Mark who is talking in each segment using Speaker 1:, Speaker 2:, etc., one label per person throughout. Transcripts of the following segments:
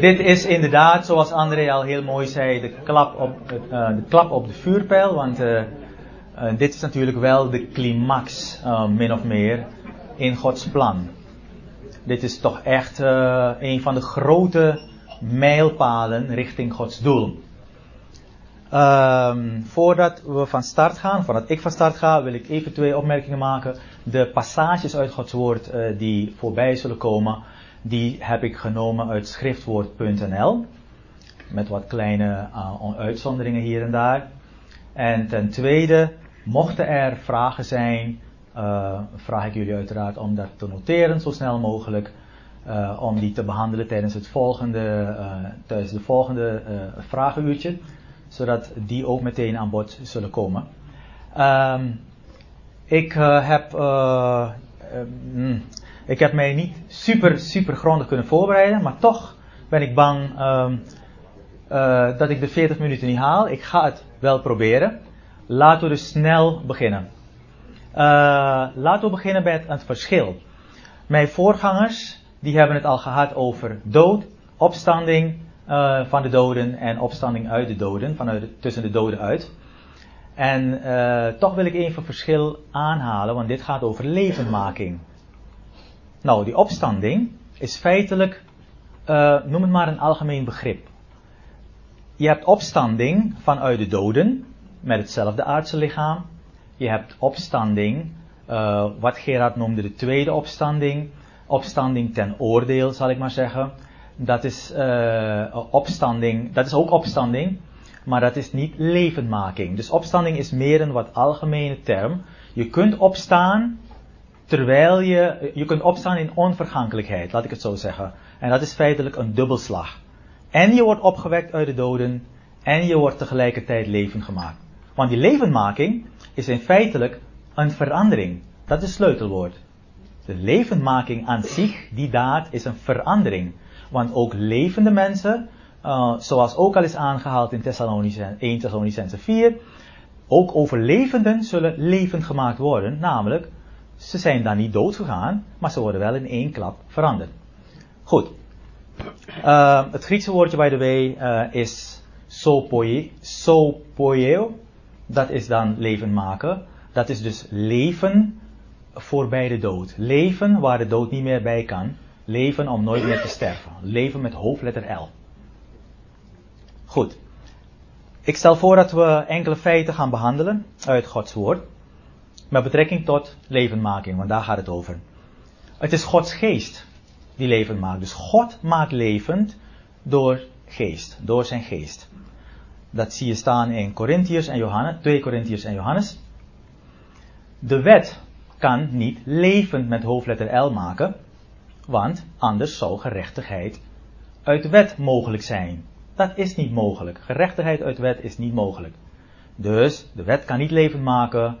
Speaker 1: Dit is inderdaad, zoals André al heel mooi zei, de klap op, uh, de, klap op de vuurpijl. Want uh, uh, dit is natuurlijk wel de climax, min of meer, in Gods plan. Dit is toch echt een van de grote mijlpalen richting Gods doel. Um, voordat we van start gaan, voordat ik van start ga, wil ik even twee opmerkingen maken. De passages uit Gods woord die voorbij zullen komen die heb ik genomen uit schriftwoord.nl. Met wat kleine uh, uitzonderingen hier en daar. En ten tweede, mochten er vragen zijn, uh, vraag ik jullie uiteraard om dat te noteren zo snel mogelijk. Uh, om die te behandelen tijdens het volgende, tijdens de volgende vragenuurtje. Zodat die ook meteen aan bod zullen komen. Um, ik heb mm, ik heb mij niet super, super grondig kunnen voorbereiden, maar toch ben ik bang um, uh, dat ik de 40 minuten niet haal. Ik ga het wel proberen. Laten we dus snel beginnen. Uh, laten we beginnen bij het, verschil. Mijn voorgangers, die hebben het al gehad over dood, opstanding uh, van de doden en opstanding uit de doden, vanuit tussen de doden uit. En toch wil ik even verschil aanhalen, want dit gaat over levendmaking. Nou, die opstanding is feitelijk, uh, noem het maar een algemeen begrip. Je hebt opstanding vanuit de doden, met hetzelfde aardse lichaam. Je hebt opstanding, uh, wat Gerard noemde de tweede opstanding. Opstanding ten oordeel, zal ik maar zeggen. Dat is uh, opstanding, dat is ook opstanding, maar dat is niet levendmaking. Dus opstanding is meer een wat algemene term. Je kunt opstaan terwijl je, je kunt opstaan in onvergankelijkheid, laat ik het zo zeggen. En dat is feitelijk een dubbelslag. En je wordt opgewekt uit de doden, en je wordt tegelijkertijd levend gemaakt. Want die levendmaking is in feitelijk een verandering. Dat is het sleutelwoord. De levendmaking aan zich, die daad, is een verandering. Want ook levende mensen, uh, zoals ook al is aangehaald in 1 Thessalonicense 4, ook overlevenden zullen levend gemaakt worden, namelijk ze zijn dan niet dood gegaan, maar ze worden wel in één klap veranderd. Goed. Uh, het Griekse woordje, by the way, uh, is sopoieo. Dat is dan leven maken. Dat is dus leven voorbij de dood. Leven waar de dood niet meer bij kan. Leven om nooit meer te sterven. Leven met hoofdletter L. Goed. Ik stel voor dat we enkele feiten gaan behandelen uit Gods woord. Met betrekking tot levendmaking, want daar gaat het over. Het is Gods geest die levend maakt. Dus God maakt levend door geest, door zijn geest. Dat zie je staan in en Johannes, 2 Corinthiërs en Johannes. De wet kan niet levend met hoofdletter L maken, want anders zou gerechtigheid uit wet mogelijk zijn. Dat is niet mogelijk. Gerechtigheid uit wet is niet mogelijk. Dus de wet kan niet levend maken,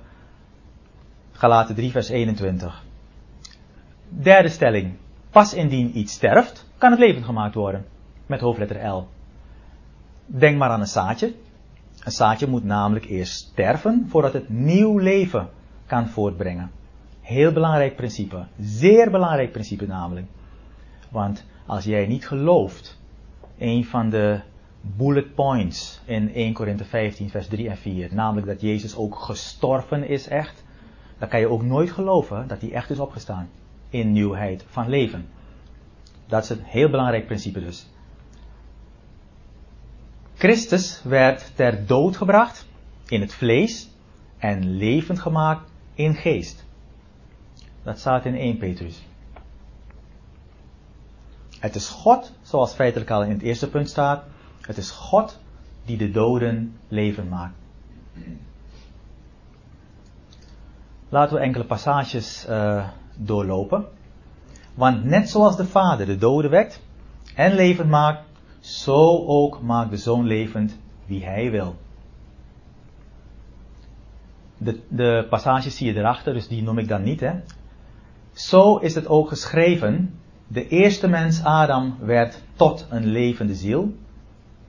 Speaker 1: Galaten 3, vers 21. Derde stelling. Pas indien iets sterft, kan het levend gemaakt worden. Met hoofdletter L. Denk maar aan een zaadje. Een zaadje moet namelijk eerst sterven voordat het nieuw leven kan voortbrengen. Heel belangrijk principe. Zeer belangrijk principe namelijk. Want als jij niet gelooft, een van de bullet points in 1 Korinthe 15, vers 3 en 4, namelijk dat Jezus ook gestorven is echt, dan kan je ook nooit geloven dat hij echt is opgestaan in nieuwheid van leven. Dat is een heel belangrijk principe dus. Christus werd ter dood gebracht in het vlees en levend gemaakt in geest. Dat staat in 1 Petrus. Het is God, zoals feitelijk al in het eerste punt staat, het is God die de doden levend maakt. Laten we enkele passages uh, doorlopen. Want net zoals de Vader de doden wekt en levend maakt, zo ook maakt de Zoon levend wie hij wil. De, de passages zie je erachter, dus die noem ik dan niet. Hè. Zo is het ook geschreven. De eerste mens Adam werd tot een levende ziel.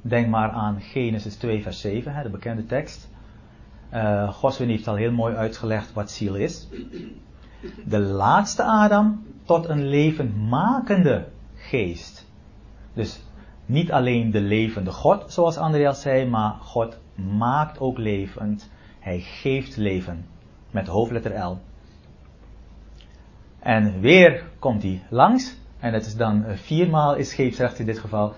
Speaker 1: Denk maar aan Genesis 2, vers 7, hè, de bekende tekst. Uh, Goswin heeft al heel mooi uitgelegd wat ziel is. De laatste Adam tot een levendmakende geest. Dus niet alleen de levende God, zoals Andreas zei, maar God maakt ook levend. Hij geeft leven. Met hoofdletter L. En weer komt hij langs. En het is dan eh, viermaal is scheepsrecht in dit geval.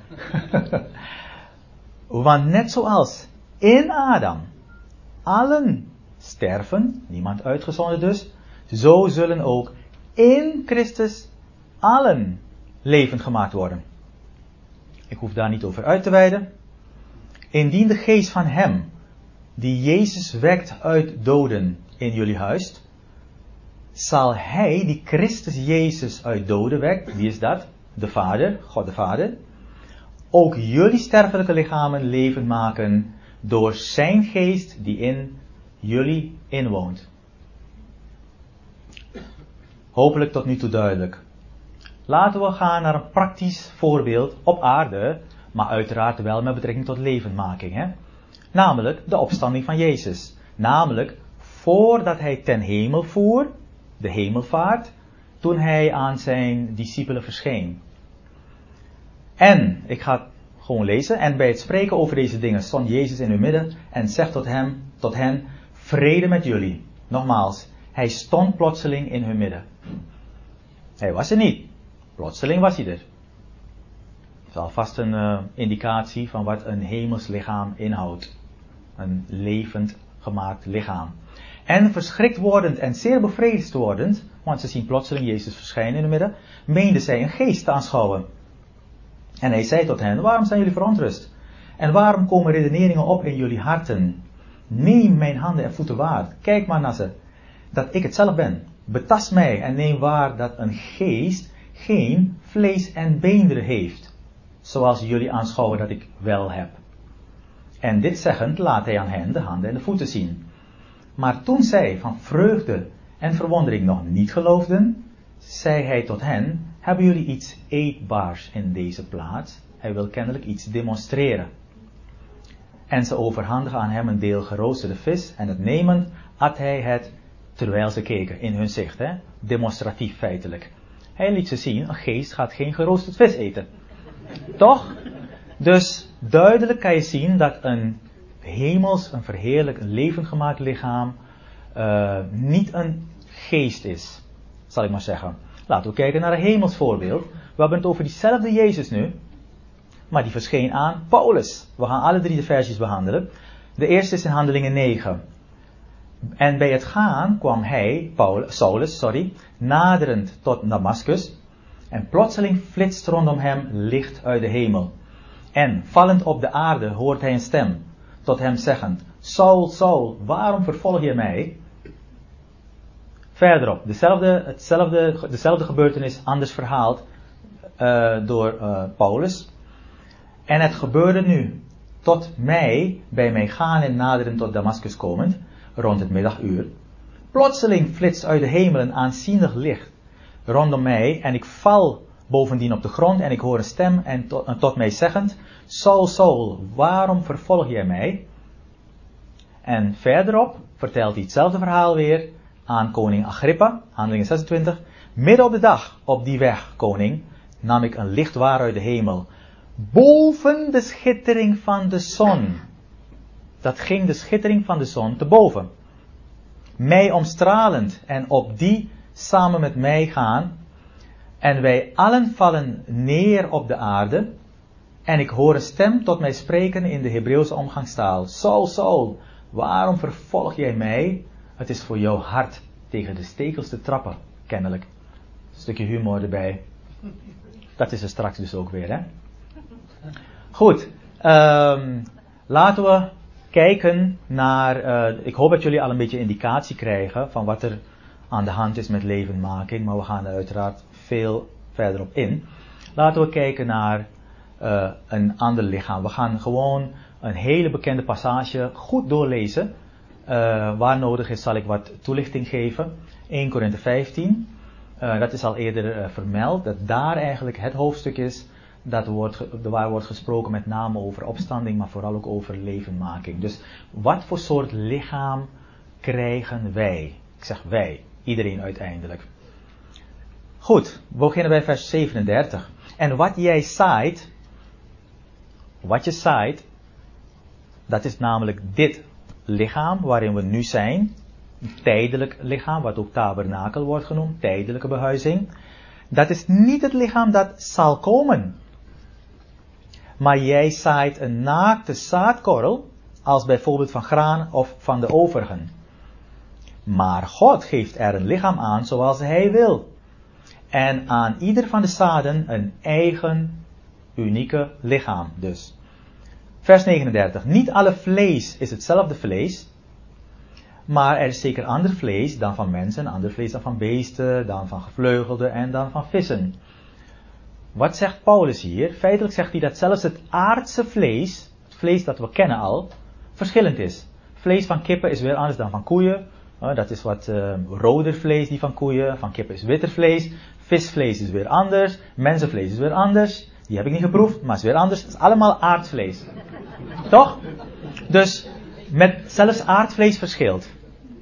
Speaker 1: Want net zoals in Adam allen sterven, niemand uitgezonderd dus, zo zullen ook in Christus allen levend gemaakt worden. Ik hoef daar niet over uit te wijden. Indien de geest van hem, die Jezus wekt uit doden in jullie huist, zal hij, die Christus Jezus uit doden wekt, wie is dat? De Vader, God de Vader, ook jullie sterfelijke lichamen levend maken door zijn geest die in jullie inwoont. Hopelijk tot nu toe duidelijk. Laten we gaan naar een praktisch voorbeeld op aarde, maar uiteraard wel met betrekking tot levendmaking. Hè? Namelijk de opstanding van Jezus. Namelijk voordat hij ten hemel voer, de hemelvaart, toen hij aan zijn discipelen verscheen. En, ik ga gewoon lezen, en bij het spreken over deze dingen stond Jezus in hun midden en zegt tot hem, tot hen, vrede met jullie. Nogmaals, hij stond plotseling in hun midden. Hij was er niet. Plotseling was hij er. Dat is alvast een uh, indicatie van wat een hemels lichaam inhoudt. Een levend gemaakt lichaam. En verschrikt wordend en zeer bevreesd wordend, want ze zien plotseling Jezus verschijnen in de midden, meenden zij een geest te aanschouwen. En hij zei tot hen, waarom zijn jullie verontrust? En waarom komen redeneringen op in jullie harten? Neem mijn handen en voeten waar. Kijk maar naar ze. Dat ik het zelf ben. Betast mij en neem waar dat een geest geen vlees en beenderen heeft. Zoals jullie aanschouwen dat ik wel heb. En dit zeggend laat hij aan hen de handen en de voeten zien. Maar toen zij van vreugde en verwondering nog niet geloofden, zei hij tot hen, hebben jullie iets eetbaars in deze plaats? Hij wil kennelijk iets demonstreren. En ze overhandigen aan hem een deel geroosterde vis en het nemen at hij het terwijl ze keken in hun zicht. Hè? Demonstratief feitelijk. Hij liet ze zien, een geest gaat geen geroosterd vis eten. Toch? Dus duidelijk kan je zien dat een hemels, een verheerlijk, een levend gemaakt lichaam uh, niet een geest is. Zal ik maar zeggen. Laten we kijken naar een hemels voorbeeld. We hebben het over diezelfde Jezus nu. Maar die verscheen aan Paulus. We gaan alle drie de versies behandelen. De eerste is in Handelingen 9. En bij het gaan kwam hij, Paulus, Saulus, sorry, naderend tot Damascus. En plotseling flitst rondom hem licht uit de hemel. En vallend op de aarde hoort hij een stem tot hem zeggend: Saul, Saul, waarom vervolg je mij? Verderop, dezelfde, hetzelfde, dezelfde gebeurtenis anders verhaald uh, door uh, Paulus. En het gebeurde nu, tot mij, bij mij gaan en naderen tot Damascus komend, rond het middaguur. Plotseling flitst uit de hemel een aanzienlijk licht rondom mij en ik val bovendien op de grond en ik hoor een stem en tot, tot mij zeggend, Saul, Saul, waarom vervolg jij mij? En verderop vertelt hij hetzelfde verhaal weer aan koning Agrippa, handelingen 26. Midden op de dag, op die weg, koning, nam ik een licht waar uit de hemel, boven de schittering van de zon. Dat ging de schittering van de zon te boven. Mij omstralend en op die samen met mij gaan. En wij allen vallen neer op de aarde. En ik hoor een stem tot mij spreken in de Hebreeuwse omgangstaal. Saul, Saul, waarom vervolg jij mij? Het is voor jouw hart tegen de stekels te trappen, kennelijk. Stukje humor erbij. Dat is er straks dus ook weer, hè? Goed, um, laten we kijken naar. Uh, ik hoop dat jullie al een beetje indicatie krijgen van wat er aan de hand is met levendmaking, maar we gaan er uiteraard veel verder op in. Laten we kijken naar uh, een ander lichaam. We gaan gewoon een hele bekende passage goed doorlezen. Uh, waar nodig is, zal ik wat toelichting geven. 1 Korinthe 15. Uh, dat is al eerder vermeld, dat daar eigenlijk het hoofdstuk is dat wordt, waar wordt gesproken met name over opstanding, maar vooral ook over levenmaking. Dus wat voor soort lichaam krijgen wij? Ik zeg wij, iedereen uiteindelijk. Goed, we beginnen bij vers 37. En wat jij zaait, Wat je zaait, dat is namelijk dit lichaam waarin we nu zijn. Een tijdelijk lichaam, wat ook tabernakel wordt genoemd, tijdelijke behuizing. Dat is niet het lichaam dat zal komen. Maar jij zaait een naakte zaadkorrel, als bijvoorbeeld van graan of van de overigen. Maar God geeft er een lichaam aan zoals hij wil. En aan ieder van de zaden een eigen, unieke lichaam dus. Vers 39. Niet alle vlees is hetzelfde vlees. Maar er is zeker ander vlees dan van mensen, ander vlees dan van beesten, dan van gevleugelden en dan van vissen. Wat zegt Paulus hier? Feitelijk zegt hij dat zelfs het aardse vlees, het vlees dat we kennen al, verschillend is. Vlees van kippen is weer anders dan van koeien. Dat is wat uh, roder vlees die van koeien, van kippen is witter vlees. Visvlees is weer anders, mensenvlees is weer anders. Die heb ik niet geproefd, maar is weer anders. Het is allemaal aardvlees. Toch? Dus met zelfs aardvlees verschilt.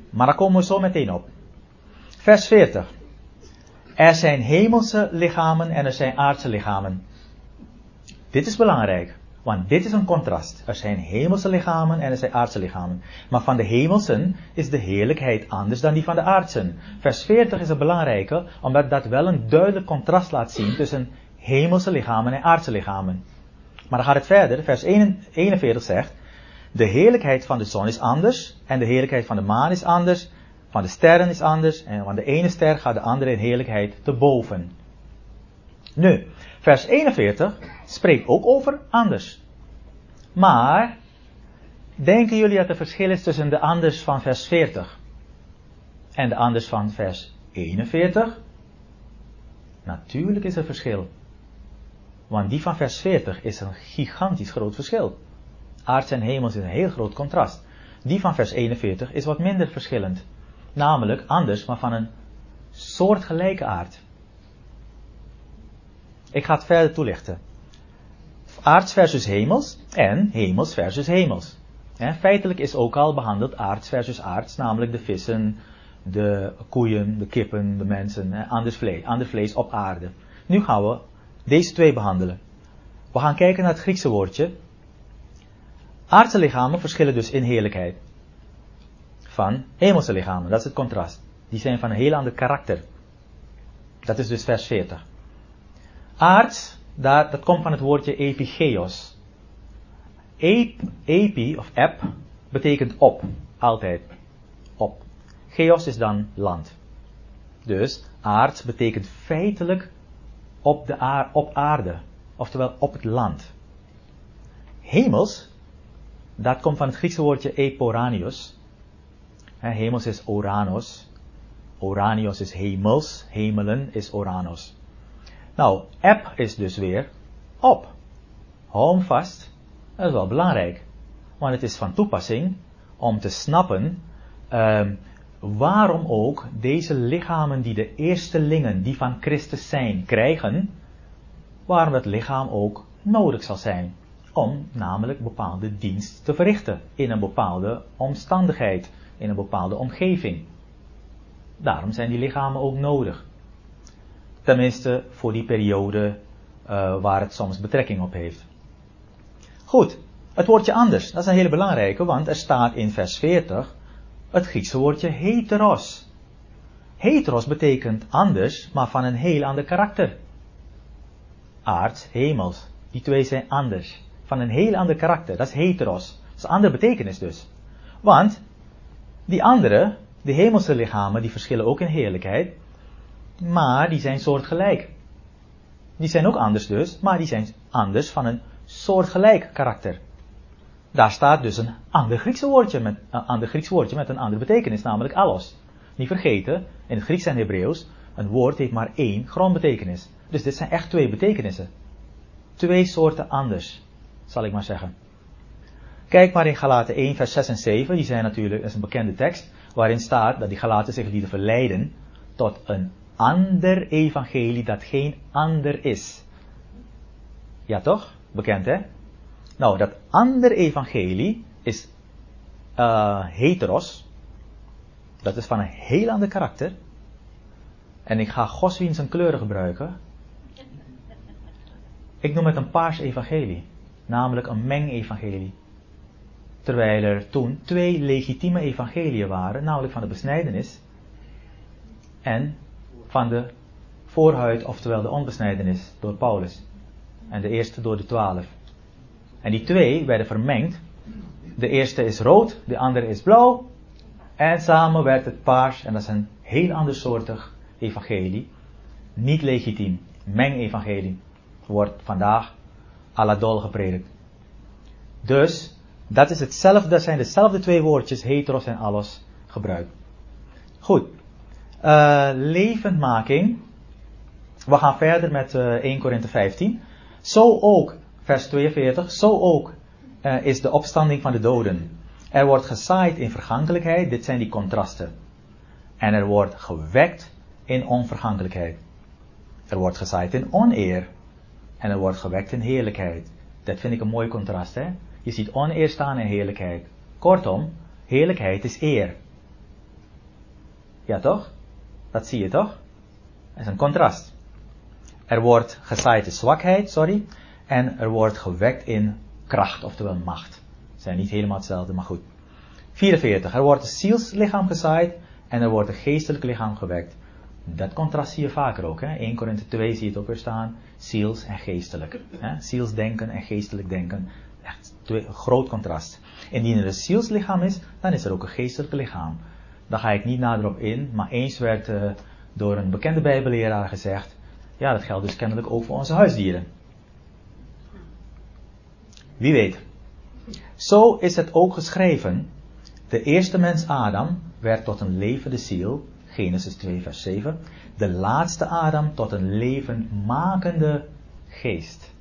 Speaker 1: Maar daar komen we zo meteen op. Vers 40. Er zijn hemelse lichamen en er zijn aardse lichamen. Dit is belangrijk, want dit is een contrast. Er zijn hemelse lichamen en er zijn aardse lichamen. Maar van de hemelsen is de heerlijkheid anders dan die van de aardsen. Vers 40 is een belangrijke, omdat dat wel een duidelijk contrast laat zien tussen hemelse lichamen en aardse lichamen. Maar dan gaat het verder. Vers 41 zegt, de heerlijkheid van de zon is anders en de heerlijkheid van de maan is anders, van de sterren is anders en van de ene ster gaat de andere in heerlijkheid te boven. Nu, vers 41 spreekt ook over anders. Maar, denken jullie dat er verschil is tussen de anders van vers 40 en de anders van vers 41? Natuurlijk is er verschil. Want die van vers 40 is een gigantisch groot verschil. Aards en hemels is een heel groot contrast. Die van vers 41 is wat minder verschillend. Namelijk anders, maar van een soortgelijke aard. Ik ga het verder toelichten. Aards versus hemels en hemels versus hemels. feitelijk is ook al behandeld aards versus aards, namelijk de vissen, de koeien, de kippen, de mensen, anders vlees, ander vlees op aarde. Nu gaan we deze twee behandelen. We gaan kijken naar het Griekse woordje. Aardse lichamen verschillen dus in heerlijkheid van hemelse lichamen. Dat is het contrast. Die zijn van een heel ander karakter. Dat is dus vers 40. Aards, dat, komt van het woordje epigeos. epi of ep betekent op, altijd. Op. Geos is dan land. Dus aards betekent feitelijk op, de aar, op aarde, oftewel op het land. Hemels, dat komt van het Griekse woordje eporanios. hemels is oranos. Oranios is hemels. Hemelen is oranos. Nou, ep is dus weer op. Hou vast. Dat is wel belangrijk. Want het is van toepassing om te snappen um, waarom ook deze lichamen die de eerstelingen die van Christus zijn krijgen, waarom het lichaam ook nodig zal zijn. Om namelijk bepaalde dienst te verrichten in een bepaalde omstandigheid, in een bepaalde omgeving. Daarom zijn die lichamen ook nodig. Tenminste voor die periode uh, waar het soms betrekking op heeft. Goed, het woordje anders, dat is een hele belangrijke, want er staat in vers 40 het Griekse woordje heteros. Heteros betekent anders, maar van een heel ander karakter. Aards, hemels, die twee zijn anders. Van een heel ander karakter, dat is heteros. Dat is een andere betekenis dus. Want die andere, de hemelse lichamen, die verschillen ook in heerlijkheid, maar die zijn soortgelijk. Die zijn ook anders dus, maar die zijn anders van een soortgelijk karakter. Daar staat dus een ander Griekse woordje met, een ander Grieks woordje met een andere betekenis, namelijk allos. Niet vergeten, in het Grieks en Hebreeuws, een woord heeft maar één grondbetekenis. Dus dit zijn echt twee betekenissen. Twee soorten anders, zal ik maar zeggen. Kijk maar in Galaten 1, vers 6 en 7, die zijn natuurlijk, een bekende tekst, waarin staat dat die Galaten zich lieten verleiden tot een ander evangelie dat geen ander is. Ja toch? Bekend hè? Nou, dat andere evangelie is uh, heteros. Dat is van een heel ander karakter. En ik ga Goswien zijn kleuren gebruiken. Ik noem het een paars evangelie. namelijk een mengevangelie. Terwijl er toen twee legitieme evangeliën waren, namelijk van de besnijdenis en van de voorhuid, oftewel de onbesnijdenis door Paulus. En de eerste door de twaalf. En die twee werden vermengd. De eerste is rood, de andere is blauw. En samen werd het paars, en dat is een heel andersoortig evangelie. Niet legitiem, mengevangelie. Wordt vandaag à la dol gepredikt. Dus, dat is hetzelfde, dat zijn dezelfde twee woordjes, heteros en allos, gebruikt. Goed. Uh, levendmaking. We gaan verder met uh, 1 Korinthe 15. Zo ook, vers 42, zo ook uh, is de opstanding van de doden. Er wordt gezaaid in vergankelijkheid, dit zijn die contrasten. En er wordt gewekt in onvergankelijkheid. Er wordt gezaaid in oneer. En er wordt gewekt in heerlijkheid. Dat vind ik een mooi contrast, hè? Je ziet oneer staan in heerlijkheid. Kortom, heerlijkheid is eer. Ja, toch? Dat zie je toch? Dat is een contrast. Er wordt gezaaid in zwakheid, sorry. En er wordt gewekt in kracht, oftewel macht. Zijn niet helemaal hetzelfde, maar goed. 44. Er wordt een zielslichaam gezaaid en er wordt een geestelijk lichaam gewekt. Dat contrast zie je vaker ook. Hè? 1 Korinthe 2 zie je het ook weer staan. Ziels en geestelijk. Hè? Zielsdenken en geestelijk denken. Echt twee, groot contrast. Indien er een zielslichaam is, dan is er ook een geestelijk lichaam. Daar ga ik niet nader op in, maar eens werd uh, door een bekende bijbelleraar gezegd, ja dat geldt dus kennelijk ook voor onze huisdieren. Wie weet. Zo is het ook geschreven. De eerste mens Adam werd tot een levende ziel, Genesis 2 vers 7. De laatste Adam tot een levendmakende geest.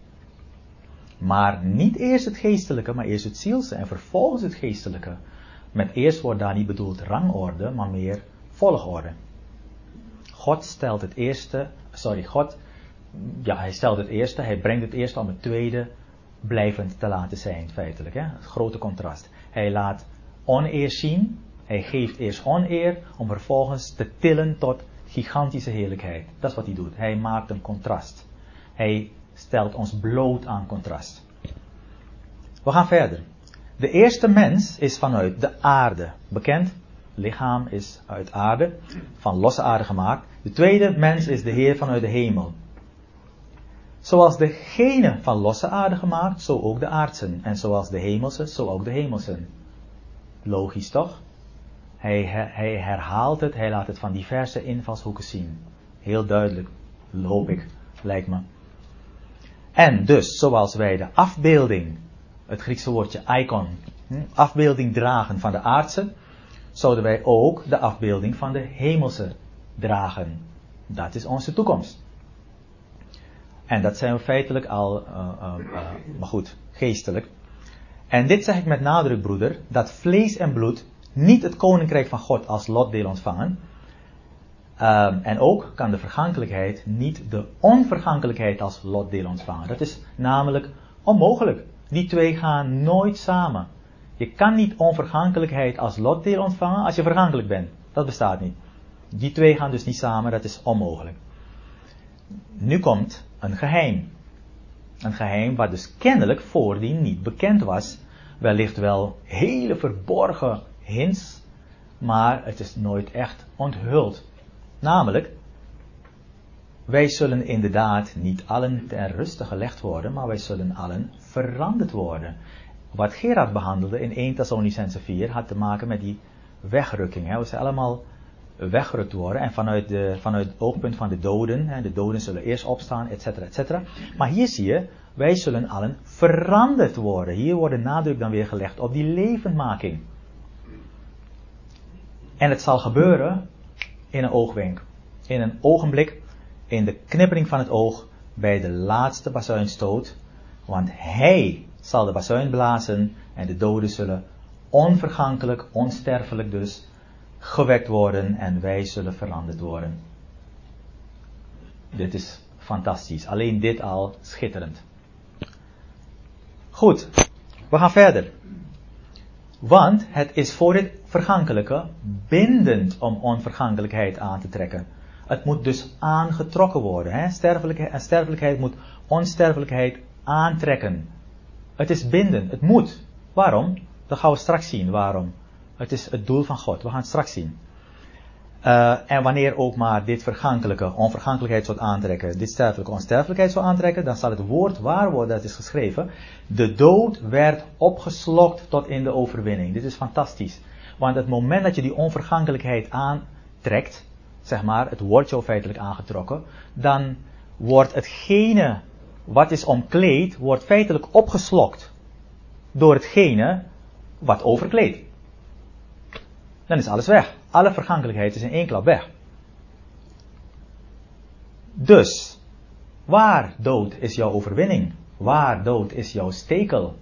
Speaker 1: Maar niet eerst het geestelijke, maar eerst het zielse en vervolgens het geestelijke. Met eerst wordt daar niet bedoeld rangorde, maar meer volgorde. God stelt het eerste, sorry, God, ja, hij stelt het eerste, hij brengt het eerste om het tweede blijvend te laten zijn, feitelijk. Hè? Het grote contrast. Hij laat oneer zien, hij geeft eerst oneer, om vervolgens te tillen tot gigantische heerlijkheid. Dat is wat hij doet. Hij maakt een contrast. Hij stelt ons bloot aan contrast. We gaan verder. De eerste mens is vanuit de aarde. Bekend? Lichaam is uit aarde, van losse aarde gemaakt. De tweede mens is de Heer vanuit de hemel. Zoals de gene van losse aarde gemaakt, zo ook de aardsen. En zoals de hemelse, zo ook de hemelsen. Logisch toch? Hij, hij herhaalt het, hij laat het van diverse invalshoeken zien. Heel duidelijk, hoop ik, lijkt me. En dus, zoals wij de afbeelding, het Griekse woordje icon, hm, afbeelding dragen van de aardse, zouden wij ook de afbeelding van de hemelse dragen. Dat is onze toekomst. En dat zijn we feitelijk al, uh, uh, uh, maar goed, geestelijk. En dit zeg ik met nadruk, broeder, dat vlees en bloed niet het koninkrijk van God als lotdeel ontvangen. Um, en ook kan de vergankelijkheid niet de onvergankelijkheid als lotdeel ontvangen. Dat is namelijk onmogelijk. Die twee gaan nooit samen. Je kan niet onvergankelijkheid als lotdeel ontvangen als je vergankelijk bent. Dat bestaat niet. Die twee gaan dus niet samen, dat is onmogelijk. Nu komt een geheim. Een geheim wat dus kennelijk voordien niet bekend was. Wellicht wel hele verborgen hints, maar het is nooit echt onthuld. Namelijk, wij zullen inderdaad niet allen ter ruste gelegd worden, maar wij zullen allen veranderd worden. Wat Gerard behandelde in 1 Thessalonicense 4 had te maken met die wegrukking. Hè. We zijn allemaal weggerukt worden. En vanuit, de, vanuit het oogpunt van de doden, de doden zullen eerst opstaan, et cetera, et cetera. Maar hier zie je, wij zullen allen veranderd worden. Hier wordt de nadruk dan weer gelegd op die levendmaking. En het zal gebeuren in een oogwenk. In een ogenblik, in de knippering van het oog, bij de laatste bazuinstoot. Want hij zal de bazuin blazen en de doden zullen onvergankelijk, onsterfelijk dus, gewekt worden en wij zullen veranderd worden. Dit is fantastisch. Alleen dit al schitterend. Goed, we gaan verder. Want het is voor dit vergankelijke bindend om onvergankelijkheid aan te trekken. Het moet dus aangetrokken worden. Hè? Sterfelijkheid, sterfelijkheid moet onsterfelijkheid aantrekken. Het is bindend. Het moet. Waarom? Dat gaan we straks zien. Waarom? Het is het doel van God. We gaan het straks zien. Uh, en wanneer ook maar dit vergankelijke onvergankelijkheid zou aantrekken, dit sterfelijke onsterfelijkheid zou aantrekken, dan zal het woord waar worden, dat is geschreven. De dood werd opgeslokt tot in de overwinning. Dit is fantastisch. Want het moment dat je die onvergankelijkheid aantrekt, zeg maar, het wordt jou feitelijk aangetrokken, dan wordt hetgene wat is omkleed, wordt feitelijk opgeslokt door hetgene wat overkleedt. Dan is alles weg. Alle vergankelijkheid is in één klap weg. Dus, waar dood is jouw overwinning? Waar dood is jouw stekel?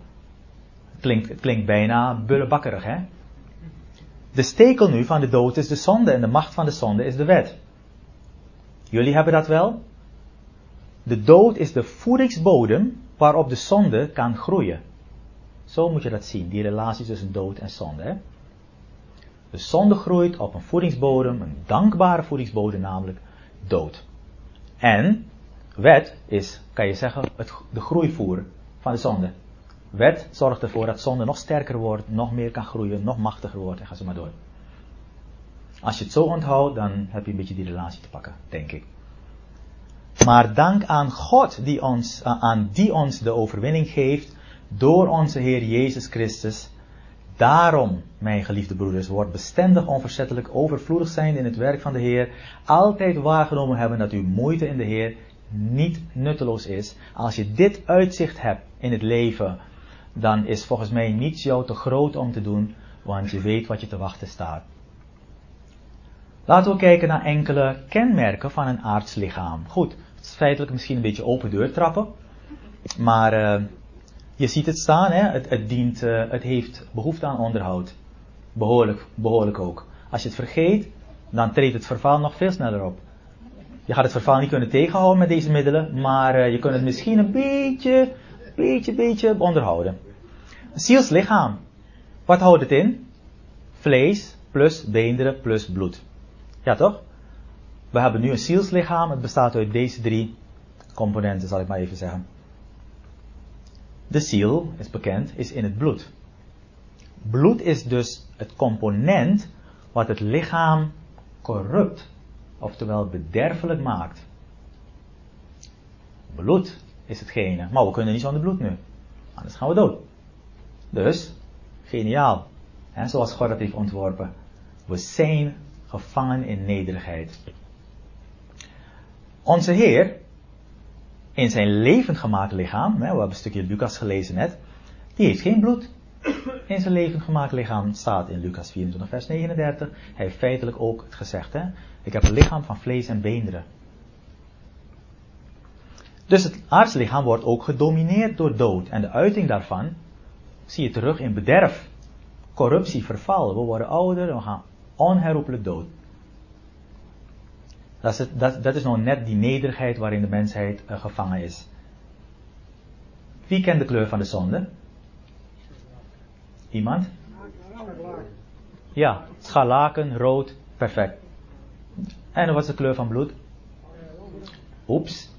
Speaker 1: Klinkt, het klinkt bijna bullebakkerig, hè? De stekel nu van de dood is de zonde en de macht van de zonde is de wet. Jullie hebben dat wel? De dood is de voedingsbodem waarop de zonde kan groeien. Zo moet je dat zien, die relatie tussen dood en zonde. Hè? De zonde groeit op een voedingsbodem, een dankbare voedingsbodem, namelijk dood. En wet is, kan je zeggen, het, de groeivoer van de zonde. Wet zorgt ervoor dat zonde nog sterker wordt, nog meer kan groeien, nog machtiger wordt en ga zo maar door. Als je het zo onthoudt, dan heb je een beetje die relatie te pakken, denk ik. Maar dank aan God die ons, aan die ons de overwinning geeft door onze Heer Jezus Christus. Daarom, mijn geliefde broeders, wordt bestendig onverzettelijk overvloedig zijn in het werk van de Heer. Altijd waargenomen hebben dat uw moeite in de Heer niet nutteloos is. Als je dit uitzicht hebt in het leven, dan is volgens mij niets jou te groot om te doen, want je weet wat je te wachten staat. Laten we kijken naar enkele kenmerken van een aards lichaam. Goed, het is feitelijk misschien een beetje open deur trappen, maar uh, je ziet het staan, hè? Het, het, dient, uh, het heeft behoefte aan onderhoud. Behoorlijk, behoorlijk ook. Als je het vergeet, dan treedt het verval nog veel sneller op. Je gaat het verval niet kunnen tegenhouden met deze middelen, maar uh, je kunt het misschien een beetje, beetje, beetje onderhouden. Zielslichaam. Wat houdt het in? Vlees plus beenderen plus bloed. Ja toch? We hebben nu een zielslichaam. Het bestaat uit deze drie componenten, zal ik maar even zeggen. De ziel, is bekend, is in het bloed. Bloed is dus het component wat het lichaam corrupt, oftewel bederfelijk maakt. Bloed is hetgene, maar we kunnen niet zonder bloed nu. Anders gaan we dood. Dus, geniaal. Zoals God heeft ontworpen. We zijn gevangen in nederigheid. Onze Heer, in zijn levend gemaakt lichaam, we hebben een stukje Lucas gelezen net, die heeft geen bloed. In zijn levend gemaakt lichaam staat in Lucas 24, vers 39. Hij heeft feitelijk ook het gezegd: hè? Ik heb een lichaam van vlees en beenderen. Dus het aardslichaam wordt ook gedomineerd door dood. En de uiting daarvan zie je terug in bederf, corruptie, verval. We worden ouder en we gaan onherroepelijk dood. Dat is, het, dat, dat is nou net die nederigheid waarin de mensheid uh, gevangen is. Wie kent de kleur van de zonde? Iemand? Ja, scharlaken, rood, perfect. En wat is de kleur van bloed? Oeps.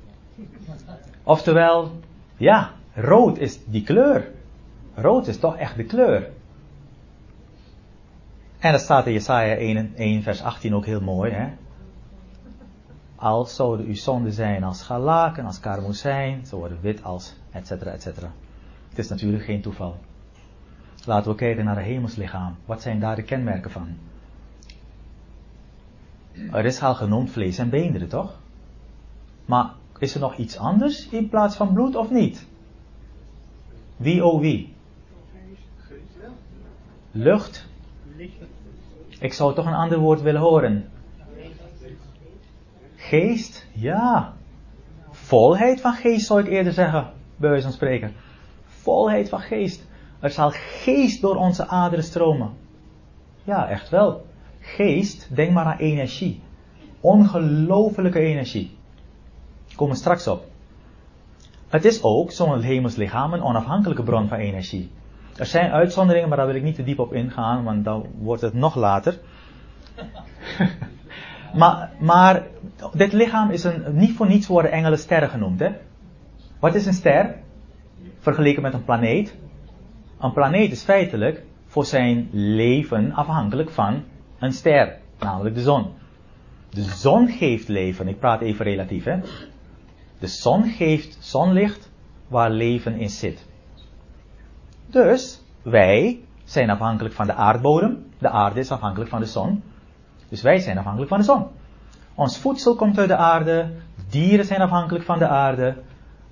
Speaker 1: Oftewel, ja, rood is die kleur. Rood is toch echt de kleur. En dat staat in Jesaja 1, 1 vers 18 ook heel mooi. Hè? Als zouden uw zonden zijn als galaken, als karmozijn, ze worden wit als, et cetera, et cetera. Het is natuurlijk geen toeval. Laten we kijken naar het hemelslichaam. Wat zijn daar de kenmerken van? Er is al genoemd vlees en beenderen, toch? Maar is er nog iets anders in plaats van bloed of niet? Wie oh wie? Lucht. Ik zou toch een ander woord willen horen. Geest, ja. Volheid van geest zou ik eerder zeggen, bij wijze van spreken. Volheid van geest. Er zal geest door onze aderen stromen. Ja, echt wel. Geest, denk maar aan energie. Ongelofelijke energie. Komen straks op. Het is ook, zo'n hemelslichaam, een onafhankelijke bron van energie. Er zijn uitzonderingen, maar daar wil ik niet te diep op ingaan, want dan wordt het nog later. maar, maar dit lichaam is een, niet voor niets worden engelen sterren genoemd. Hè? Wat is een ster? vergeleken met een planeet. Een planeet is feitelijk voor zijn leven afhankelijk van een ster, namelijk de zon. De zon geeft leven, ik praat even relatief hè. De zon geeft zonlicht waar leven in zit. Dus wij zijn afhankelijk van de aardbodem, de aarde is afhankelijk van de zon. Dus wij zijn afhankelijk van de zon. Ons voedsel komt uit de aarde, dieren zijn afhankelijk van de aarde.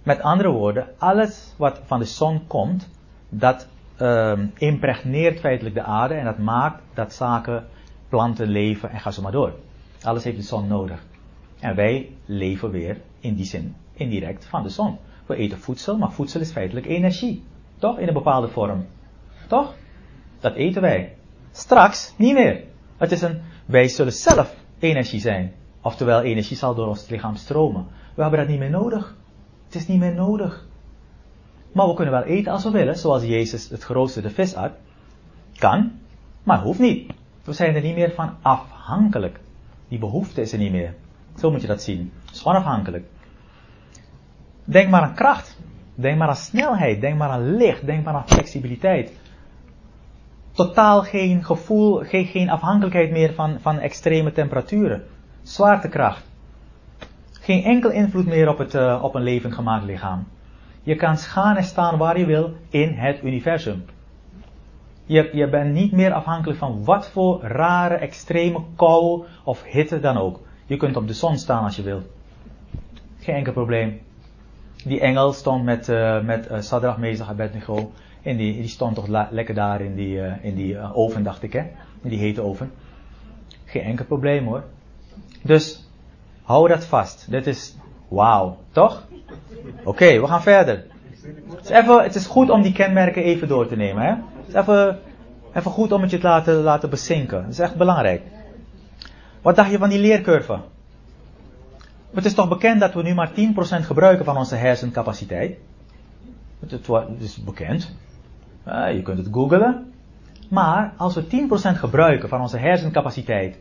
Speaker 1: Met andere woorden, alles wat van de zon komt, dat um, impregneert feitelijk de aarde en dat maakt dat zaken, planten leven en ga zo maar door. Alles heeft de zon nodig. En wij leven weer in die zin indirect van de zon. We eten voedsel, maar voedsel is feitelijk energie. Toch? In een bepaalde vorm. Toch? Dat eten wij. Straks niet meer. Het is een, wij zullen zelf energie zijn. Oftewel, energie zal door ons lichaam stromen. We hebben dat niet meer nodig. Het is niet meer nodig. Maar we kunnen wel eten als we willen, zoals Jezus het grootste de vis at. Kan, maar hoeft niet. We zijn er niet meer van afhankelijk. Die behoefte is er niet meer. Zo moet je dat zien. Het is onafhankelijk. Denk maar aan kracht. Denk maar aan snelheid. Denk maar aan licht. Denk maar aan flexibiliteit. Totaal geen gevoel, geen, geen afhankelijkheid meer van, van extreme temperaturen. Zwaartekracht. Geen enkel invloed meer op, het, uh, op een levend gemaakt lichaam. Je kan gaan en staan waar je wil in het universum. Je, je bent niet meer afhankelijk van wat voor rare, extreme kou of hitte dan ook. Je kunt op de zon staan als je wil. Geen enkel probleem. Die engel stond met, uh, met uh, Sadrach, Mezach, Abednego. En die, die stond toch lekker daar in die, uh, in die oven, dacht ik, hè? In die hete oven. Geen enkel probleem hoor. Dus, hou dat vast. Dit is, wauw, toch? Oké, we gaan verder. Het is, even, het is goed om die kenmerken even door te nemen, hè? Het is even, even goed om het je te laten, laten bezinken. Dat is echt belangrijk. Wat dacht je van die leercurve? Het is toch bekend dat we nu maar 10% gebruiken van onze hersencapaciteit? Het, is bekend. Je kunt het googlen. Maar als we 10% gebruiken van onze hersencapaciteit,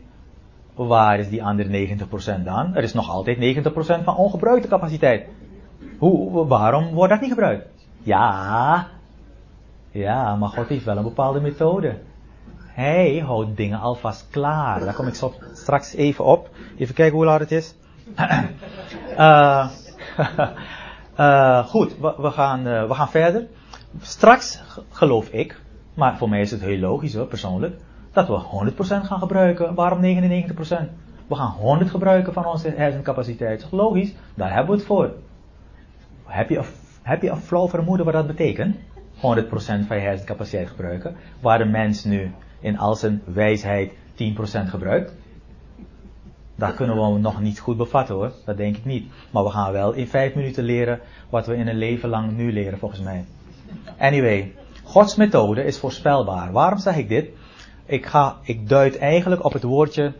Speaker 1: waar is die andere 90% dan? Er is nog altijd 90% van ongebruikte capaciteit. Hoe, waarom wordt dat niet gebruikt? Ja, ja, maar God heeft wel een bepaalde methode. Hij houdt dingen alvast klaar. Daar kom ik straks even op. Even kijken hoe laat het is. uh, uh, goed, we, gaan, uh, we gaan verder. Straks geloof ik, maar voor mij is het heel logisch hoor, persoonlijk, dat we 100% gaan gebruiken. Waarom 99%? We gaan 100 gebruiken van onze hersencapaciteit. Logisch, daar hebben we het voor. Heb je, heb je een flauw vermoeden wat dat betekent? 100% van je hersencapaciteit gebruiken. Waar de mens nu in al zijn wijsheid 10% gebruikt. Dat kunnen we nog niet goed bevatten hoor, dat denk ik niet. Maar we gaan wel in 5 minuten leren wat we in een leven lang nu leren volgens mij. Anyway, Gods methode is voorspelbaar. Waarom zeg ik dit? Ik, ga, ik duid eigenlijk op het woordje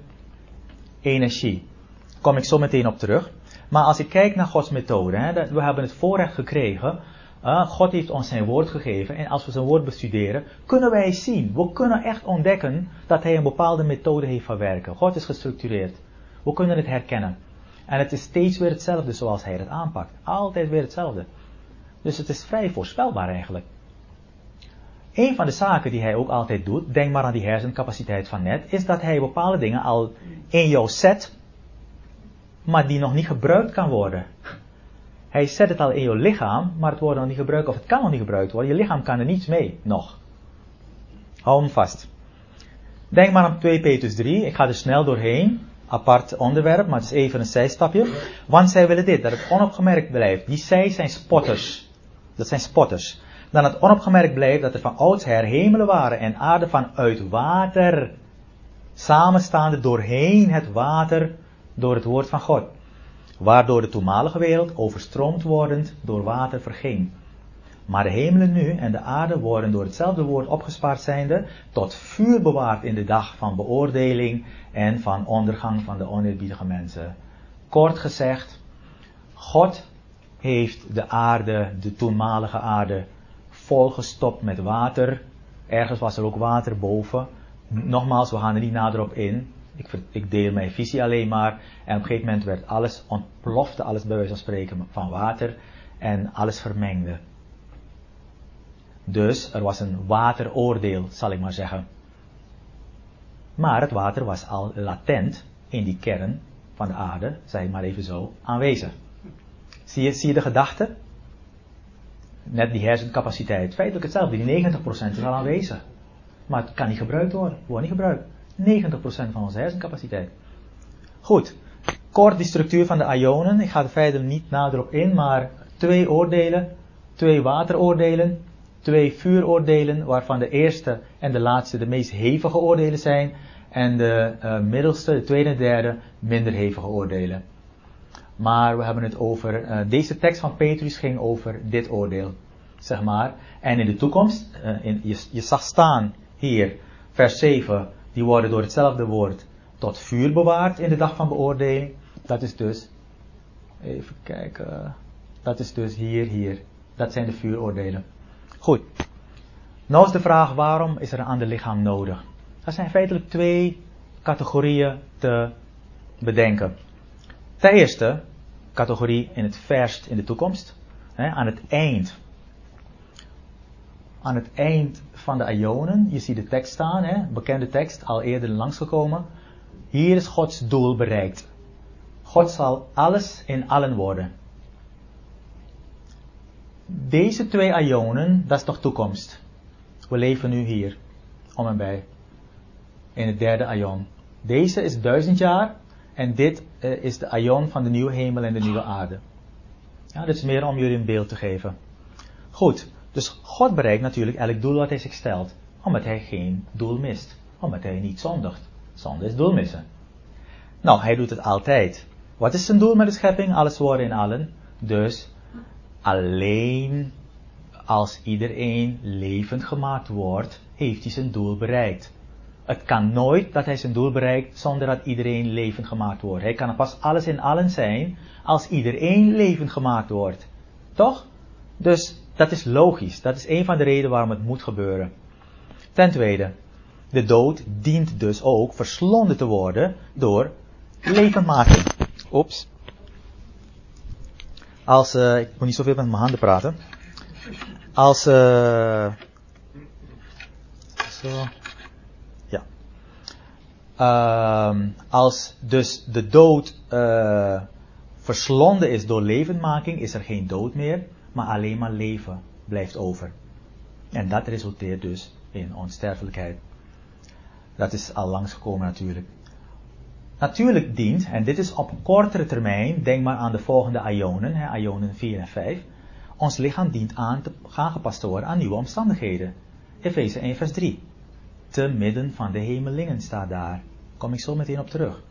Speaker 1: energie. Daar kom ik zo meteen op terug. Maar als ik kijk naar Gods methode, hè, we hebben het voorrecht gekregen. Uh, God heeft ons zijn woord gegeven en als we zijn woord bestuderen, kunnen wij zien, we kunnen echt ontdekken dat hij een bepaalde methode heeft van werken. God is gestructureerd. We kunnen het herkennen. En het is steeds weer hetzelfde zoals hij het aanpakt. Altijd weer hetzelfde. Dus het is vrij voorspelbaar eigenlijk. Een van de zaken die hij ook altijd doet, denk maar aan die hersencapaciteit van net, is dat hij bepaalde dingen al in jou zet, maar die nog niet gebruikt kan worden. Hij zet het al in je lichaam, maar het wordt nog niet gebruikt, of het kan nog niet gebruikt worden. Je lichaam kan er niets mee, nog. Hou hem vast. Denk maar aan 2 Petrus 3, ik ga er snel doorheen. Apart onderwerp, maar het is even een zijstapje. Want zij willen dit, dat het onopgemerkt blijft. Die zij zijn spotters. Dat zijn spotters. Dan het onopgemerkt blijft dat er van oudsher hemelen waren en aarde van uit water. Samenstaande doorheen het water door het woord van God, waardoor de toenmalige wereld overstroomd wordend door water verging. Maar de hemelen nu en de aarde worden door hetzelfde woord opgespaard zijnde tot vuur bewaard in de dag van beoordeling en van ondergang van de oneerbiedige mensen. Kort gezegd, God heeft de aarde, de toenmalige aarde, volgestopt met water. Ergens was er ook water boven. Nogmaals, we gaan er niet nader op in. Ik, ik deel mijn visie alleen maar. En op een gegeven moment werd alles, ontplofte alles bij wijze van spreken van water. En alles vermengde. Dus er was een wateroordeel, zal ik maar zeggen. Maar het water was al latent in die kern van de aarde, zeg maar even zo, aanwezig. Zie je, de gedachte? Net die hersencapaciteit. Feitelijk hetzelfde, die 90% is al aanwezig. Maar het kan niet gebruikt worden, wordt niet gebruikt. 90% van onze hersencapaciteit. Goed, kort die structuur van de ionen. Ik ga er verder niet nader op in, maar twee oordelen, twee wateroordelen, twee vuuroordelen, waarvan de eerste en de laatste de meest hevige oordelen zijn, en de uh, middelste, de tweede en derde, minder hevige oordelen. Maar we hebben het over, uh, deze tekst van Petrus ging over dit oordeel, zeg maar. En in de toekomst, uh, in, je, je zag staan hier, vers 7, die worden door hetzelfde woord tot vuur bewaard in de dag van beoordeling. Dat is dus, even kijken, dat is dus hier, hier. Dat zijn de vuuroordelen. Goed. Nou is de vraag, waarom is er een ander lichaam nodig? Er zijn feitelijk twee categorieën te bedenken. Eerste, categorie in het verst in de toekomst. Hè, aan het eind. Aan het eind van de Ionen, je ziet de tekst staan, hè, bekende tekst, al eerder langsgekomen. Hier is Gods doel bereikt. God zal alles in allen worden. Deze twee Ionen, dat is toch toekomst. We leven nu hier, om en bij in het derde aion. Deze is duizend jaar en dit uh, is de aion van de nieuwe hemel en de nieuwe aarde. Ja, dit is meer om jullie een beeld te geven. Goed, dus God bereikt natuurlijk elk doel wat hij zich stelt, omdat hij geen doel mist, omdat hij niet zondigt. Zonde is doel missen. Nou, hij doet het altijd. Wat is zijn doel met de schepping? Alles worden in allen. Dus alleen als iedereen levend gemaakt wordt, heeft hij zijn doel bereikt. Het kan nooit dat hij zijn doel bereikt zonder dat iedereen levend gemaakt wordt. Hij kan pas alles in allen zijn als iedereen levend gemaakt wordt. Toch? Dus dat is logisch. Dat is een van de redenen waarom het moet gebeuren. Ten tweede, de dood dient dus ook verslonden te worden door levendmaking. Oeps. Als, uh, ik moet niet zoveel met mijn handen praten. Als, uh, zo. Uh, als dus de dood uh, verslonden is door levendmaking, is er geen dood meer, maar alleen maar leven blijft over. En dat resulteert dus in onsterfelijkheid. Dat is al langsgekomen natuurlijk. Natuurlijk dient, en dit is op kortere termijn, denk maar aan de volgende ionen, hè, ionen 4 en 5, ons lichaam dient aan te, aangepast te worden aan nieuwe omstandigheden. Efeze 1 vers 3 te midden van de hemelingen staat daar. Kom ik zo meteen op terug.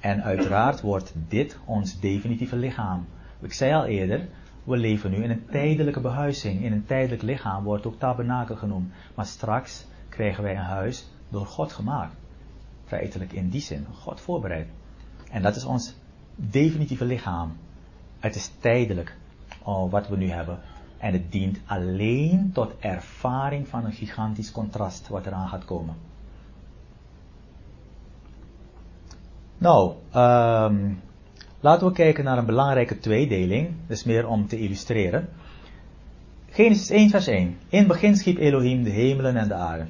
Speaker 1: En uiteraard wordt dit ons definitieve lichaam. Ik zei al eerder, we leven nu in een tijdelijke behuizing. In een tijdelijk lichaam wordt ook tabernakel genoemd. Maar straks krijgen wij een huis door God gemaakt. Feitelijk in die zin, God voorbereid. En dat is ons definitieve lichaam. Het is tijdelijk oh, wat we nu hebben. En het dient alleen tot ervaring van een gigantisch contrast wat eraan gaat komen. Nou, um, laten we kijken naar een belangrijke tweedeling. Dus meer om te illustreren. Genesis 1 vers 1. In het begin schiep Elohim de hemelen en de aarde.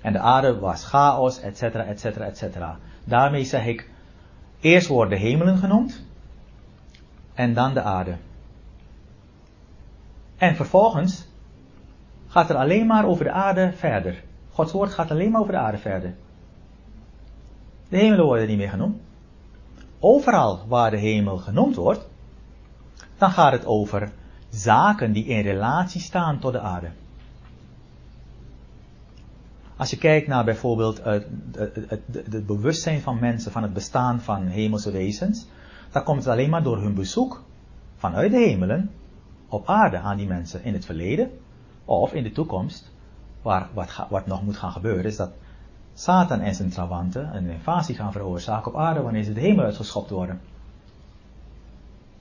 Speaker 1: En de aarde was chaos, etc., etc., etc. Daarmee zeg ik, eerst worden de hemelen genoemd en dan de aarde. En vervolgens gaat er alleen maar over de aarde verder. Gods woord gaat alleen maar over de aarde verder. De hemelen worden niet meer genoemd. Overal waar de hemel genoemd wordt, dan gaat het over zaken die in relatie staan tot de aarde. Als je kijkt naar bijvoorbeeld het, het, het, bewustzijn van mensen van het bestaan van hemelse wezens, dan komt het alleen maar door hun bezoek vanuit de hemelen op aarde aan die mensen in het verleden of in de toekomst, waar wat, wat nog moet gaan gebeuren, is dat Satan en zijn trawanten een invasie gaan veroorzaken op aarde wanneer ze de hemel uitgeschopt worden.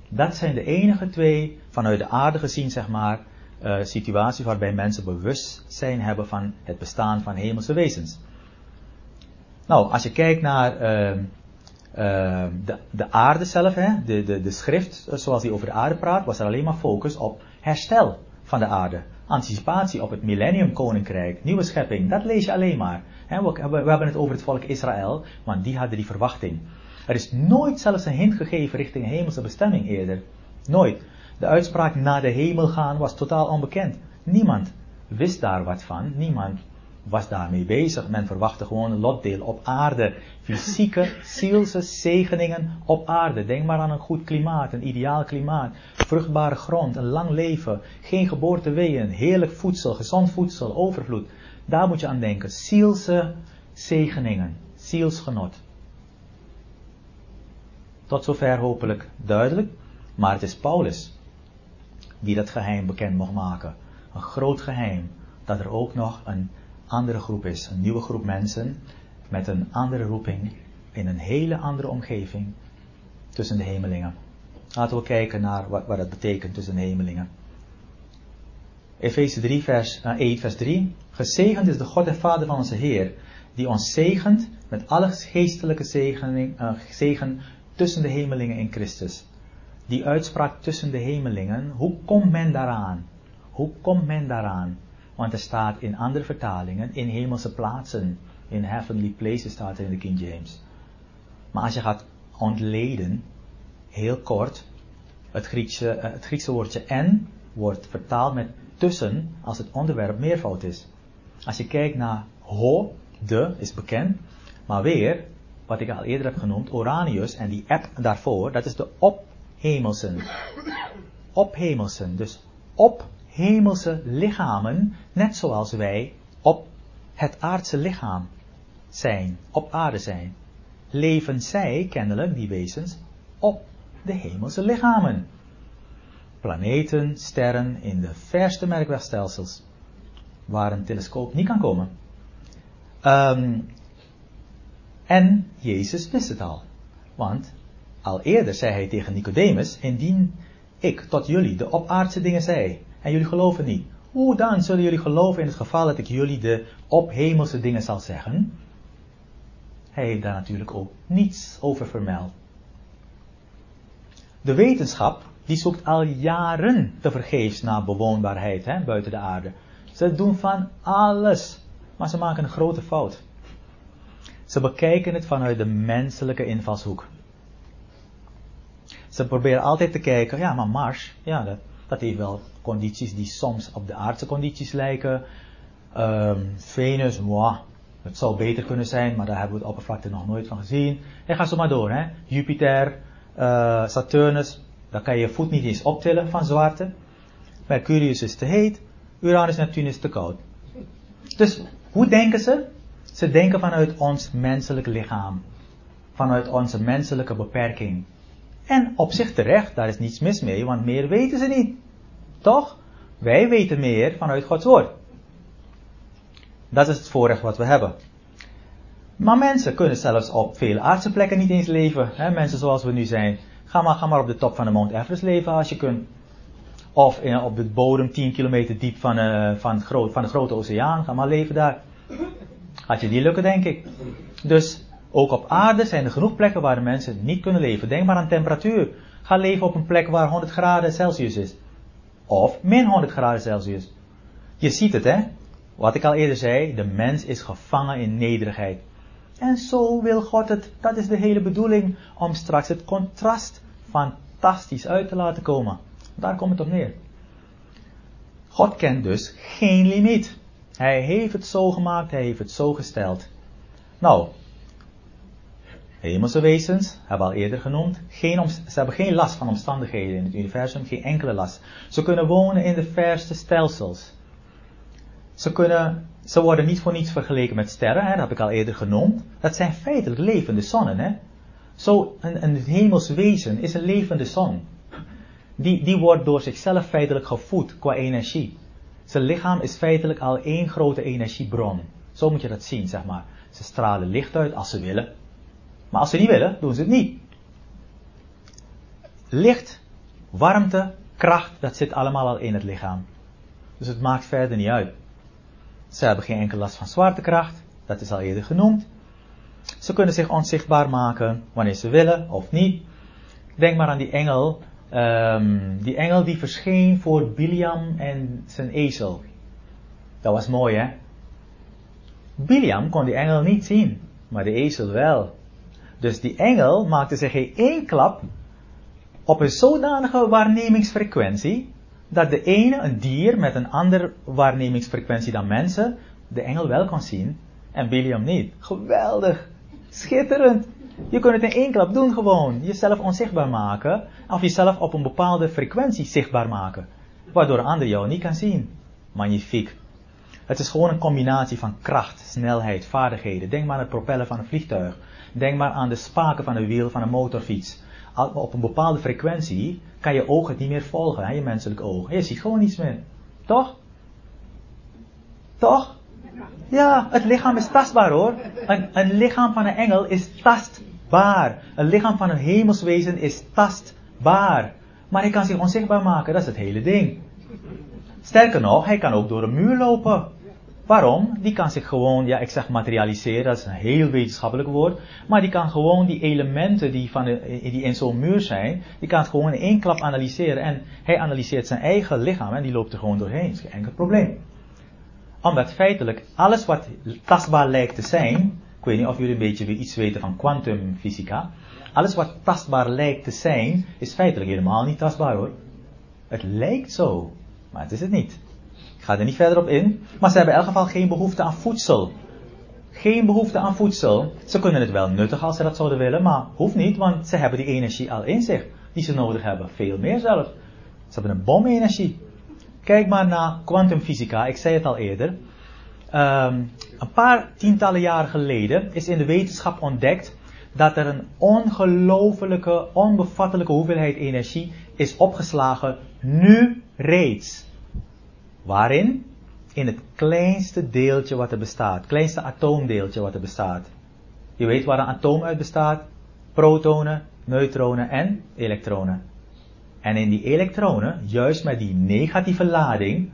Speaker 1: Dat zijn de enige twee vanuit de aarde gezien, zeg maar, uh, situaties waarbij mensen bewustzijn hebben van het bestaan van hemelse wezens. Nou, als je kijkt naar uh, uh, de, de aarde zelf, hè, de, de, de schrift zoals die over de aarde praat, was er alleen maar focus op herstel van de aarde. anticipatie op het millennium koninkrijk, nieuwe schepping, dat lees je alleen maar. we, we, hebben het over het volk Israël, want die hadden die verwachting. Er is nooit zelfs een hint gegeven richting hemelse bestemming eerder. Nooit. De uitspraak naar de hemel gaan was totaal onbekend. Niemand wist daar wat van. Niemand was daarmee bezig. Men verwachtte gewoon een lotdeel op aarde. Fysieke, zielse zegeningen op aarde. Denk maar aan een goed klimaat, een ideaal klimaat. Vruchtbare grond, een lang leven. Geen geboorteweeën, heerlijk voedsel, gezond voedsel, overvloed. Daar moet je aan denken. Zielse zegeningen, zielsgenot. Tot zover hopelijk duidelijk. Maar het is Paulus die dat geheim bekend mocht maken. Een groot geheim. Dat er ook nog een andere groep is. Een nieuwe groep mensen met een andere roeping in een hele andere omgeving tussen de hemelingen. Laten we kijken naar wat, wat dat betekent tussen de hemelingen. Efeze 3 vers, uh, 1 vers 3. Gezegend is de God en Vader van onze Heer, die ons zegent met alle geestelijke zegening, uh, zegen tussen de hemelingen in Christus. Die uitspraak tussen de hemelingen, hoe komt men daaraan? Hoe komt men daaraan? Want er staat in andere vertalingen, in hemelse plaatsen, in heavenly places staat er in de King James. Maar als je gaat ontleden, heel kort, het Griekse, eh, het Griekse woordje en wordt vertaald met tussen als het onderwerp meervoud is. Als je kijkt naar ho, de, is bekend, maar weer, wat ik al eerder heb genoemd, Oranius en die app daarvoor, dat is de ophemelsen. Ophemelsen, dus op hemelse lichamen, net zoals wij op het aardse lichaam zijn, op aarde zijn. Leven zij, kennelijk, die wezens, op de hemelse lichamen. Planeten, sterren in de verste merkwegstelsels, waar een telescoop niet kan komen. Um, en Jezus wist het al. Want al eerder zei hij tegen Nicodemus, indien ik tot jullie de opaardse dingen zei, en jullie geloven niet. Hoe dan zullen jullie geloven in het geval dat ik jullie de ophemelse dingen zal zeggen? Hij heeft daar natuurlijk ook niets over vermeld. De wetenschap, die zoekt al jaren te vergeefs naar bewoonbaarheid hè, buiten de aarde. Ze doen van alles, maar ze maken een grote fout. Ze bekijken het vanuit de menselijke invalshoek. Ze proberen altijd te kijken, ja, maar Mars, ja, dat, dat heeft wel condities die soms op de aardse condities lijken. Um, Venus, het zou beter kunnen zijn, maar daar hebben we het oppervlakte nog nooit van gezien. En ga zo maar door, hè. Jupiter, uh, Saturnus, daar kan je je voet niet eens optillen van zwaarte. Mercurius is te heet, Uranus en Neptunus te koud. Dus, hoe denken ze? Ze denken vanuit ons menselijk lichaam. Vanuit onze menselijke beperking. En op zich terecht, daar is niets mis mee, want meer weten ze niet. Toch? Wij weten meer vanuit Gods woord. Dat is het voorrecht wat we hebben. Maar mensen kunnen zelfs op veel aardse plekken niet eens leven. Hè? Mensen zoals we nu zijn. Ga maar, ga maar op de top van de Mount Everest leven als je kunt. Of in, op de bodem 10 kilometer diep van, uh, van, groot, van de grote oceaan. Ga maar leven daar. Gaat je die lukken, denk ik. Dus ook op aarde zijn er genoeg plekken waar de mensen niet kunnen leven. Denk maar aan temperatuur. Ga leven op een plek waar 100 graden Celsius is. Of min 100 graden Celsius. Je ziet het, hè? Wat ik al eerder zei, de mens is gevangen in nederigheid. En zo wil God het. Dat is de hele bedoeling om straks het contrast fantastisch uit te laten komen. Daar komt het op neer. God kent dus geen limiet. Hij heeft het zo gemaakt, hij heeft het zo gesteld. Nou, hemelse wezens, hebben we al eerder genoemd, geen ze hebben geen last van omstandigheden in het universum, geen enkele last. Ze kunnen wonen in de verste stelsels. Ze, kunnen, ze worden niet voor niets vergeleken met sterren, hè, dat heb ik al eerder genoemd. Dat zijn feitelijk levende zonnen. Hè. Zo een, een hemels wezen is een levende zon. Die, die wordt door zichzelf feitelijk gevoed qua energie. Zijn lichaam is feitelijk al één grote energiebron. Zo moet je dat zien, zeg maar. Ze stralen licht uit als ze willen. Maar als ze niet willen, doen ze het niet. Licht, warmte, kracht, dat zit allemaal al in het lichaam. Dus het maakt verder niet uit. Ze hebben geen enkele last van zwaartekracht, dat is al eerder genoemd. Ze kunnen zich onzichtbaar maken wanneer ze willen of niet. Denk maar aan die engel Ehm, die engel die verscheen voor Biliam en zijn ezel. Dat was mooi hè. Biliam kon die engel niet zien, maar de ezel wel. Dus die engel maakte zich in één klap op een zodanige waarnemingsfrequentie dat de ene, een dier met een andere waarnemingsfrequentie dan mensen, de engel wel kon zien en Biliam niet. Geweldig! Schitterend! Je kunt het in één klap doen gewoon. Jezelf onzichtbaar maken. Of jezelf op een bepaalde frequentie zichtbaar maken. Waardoor een ander jou niet kan zien. Magnifiek. Het is gewoon een combinatie van kracht, snelheid, vaardigheden. Denk maar aan het propellen van een vliegtuig. Denk maar aan de spaken van een wiel van een motorfiets. Op een bepaalde frequentie kan je ogen het niet meer volgen, hè, je menselijke ogen. Je ziet gewoon niets meer. Toch? Toch? Ja, het lichaam is tastbaar hoor. Een, een lichaam van een engel is tastbaar. Een lichaam van een hemelswezen is tastbaar. Maar hij kan zich onzichtbaar maken, dat is het hele ding. Sterker nog, hij kan ook door een muur lopen. Waarom? Die kan zich gewoon, ja, ik zeg materialiseren, dat is een heel wetenschappelijk woord. Maar die kan gewoon die elementen die, van die in zo'n muur zijn, die kan het gewoon in één klap analyseren. En hij analyseert zijn eigen lichaam en die loopt er gewoon doorheen. Dat is geen enkel probleem. Omdat feitelijk alles wat tastbaar lijkt te zijn, ik weet niet of jullie een beetje iets weten van kwantumfysica. Alles wat tastbaar lijkt te zijn, is feitelijk helemaal niet tastbaar hoor. Het lijkt zo, maar het is het niet. Ik ga er niet verder op in. Maar ze hebben in elk geval geen behoefte aan voedsel. Geen behoefte aan voedsel. Ze kunnen het wel nuttig als ze dat zouden willen, maar hoeft niet, want ze hebben die energie al in zich. Die ze nodig hebben. Veel meer zelf. Ze hebben een bomenergie. Kijk maar naar kwantumfysica. Ik zei het al eerder. Um, een paar tientallen jaren geleden is in de wetenschap ontdekt dat er een ongelofelijke, onbevattelijke hoeveelheid energie is opgeslagen nu reeds. Waarin? In het kleinste deeltje wat er bestaat. Kleinste atoomdeeltje wat er bestaat. Je weet waar een atoom uit bestaat? Protonen, neutronen en elektronen. En in die elektronen, juist met die negatieve lading,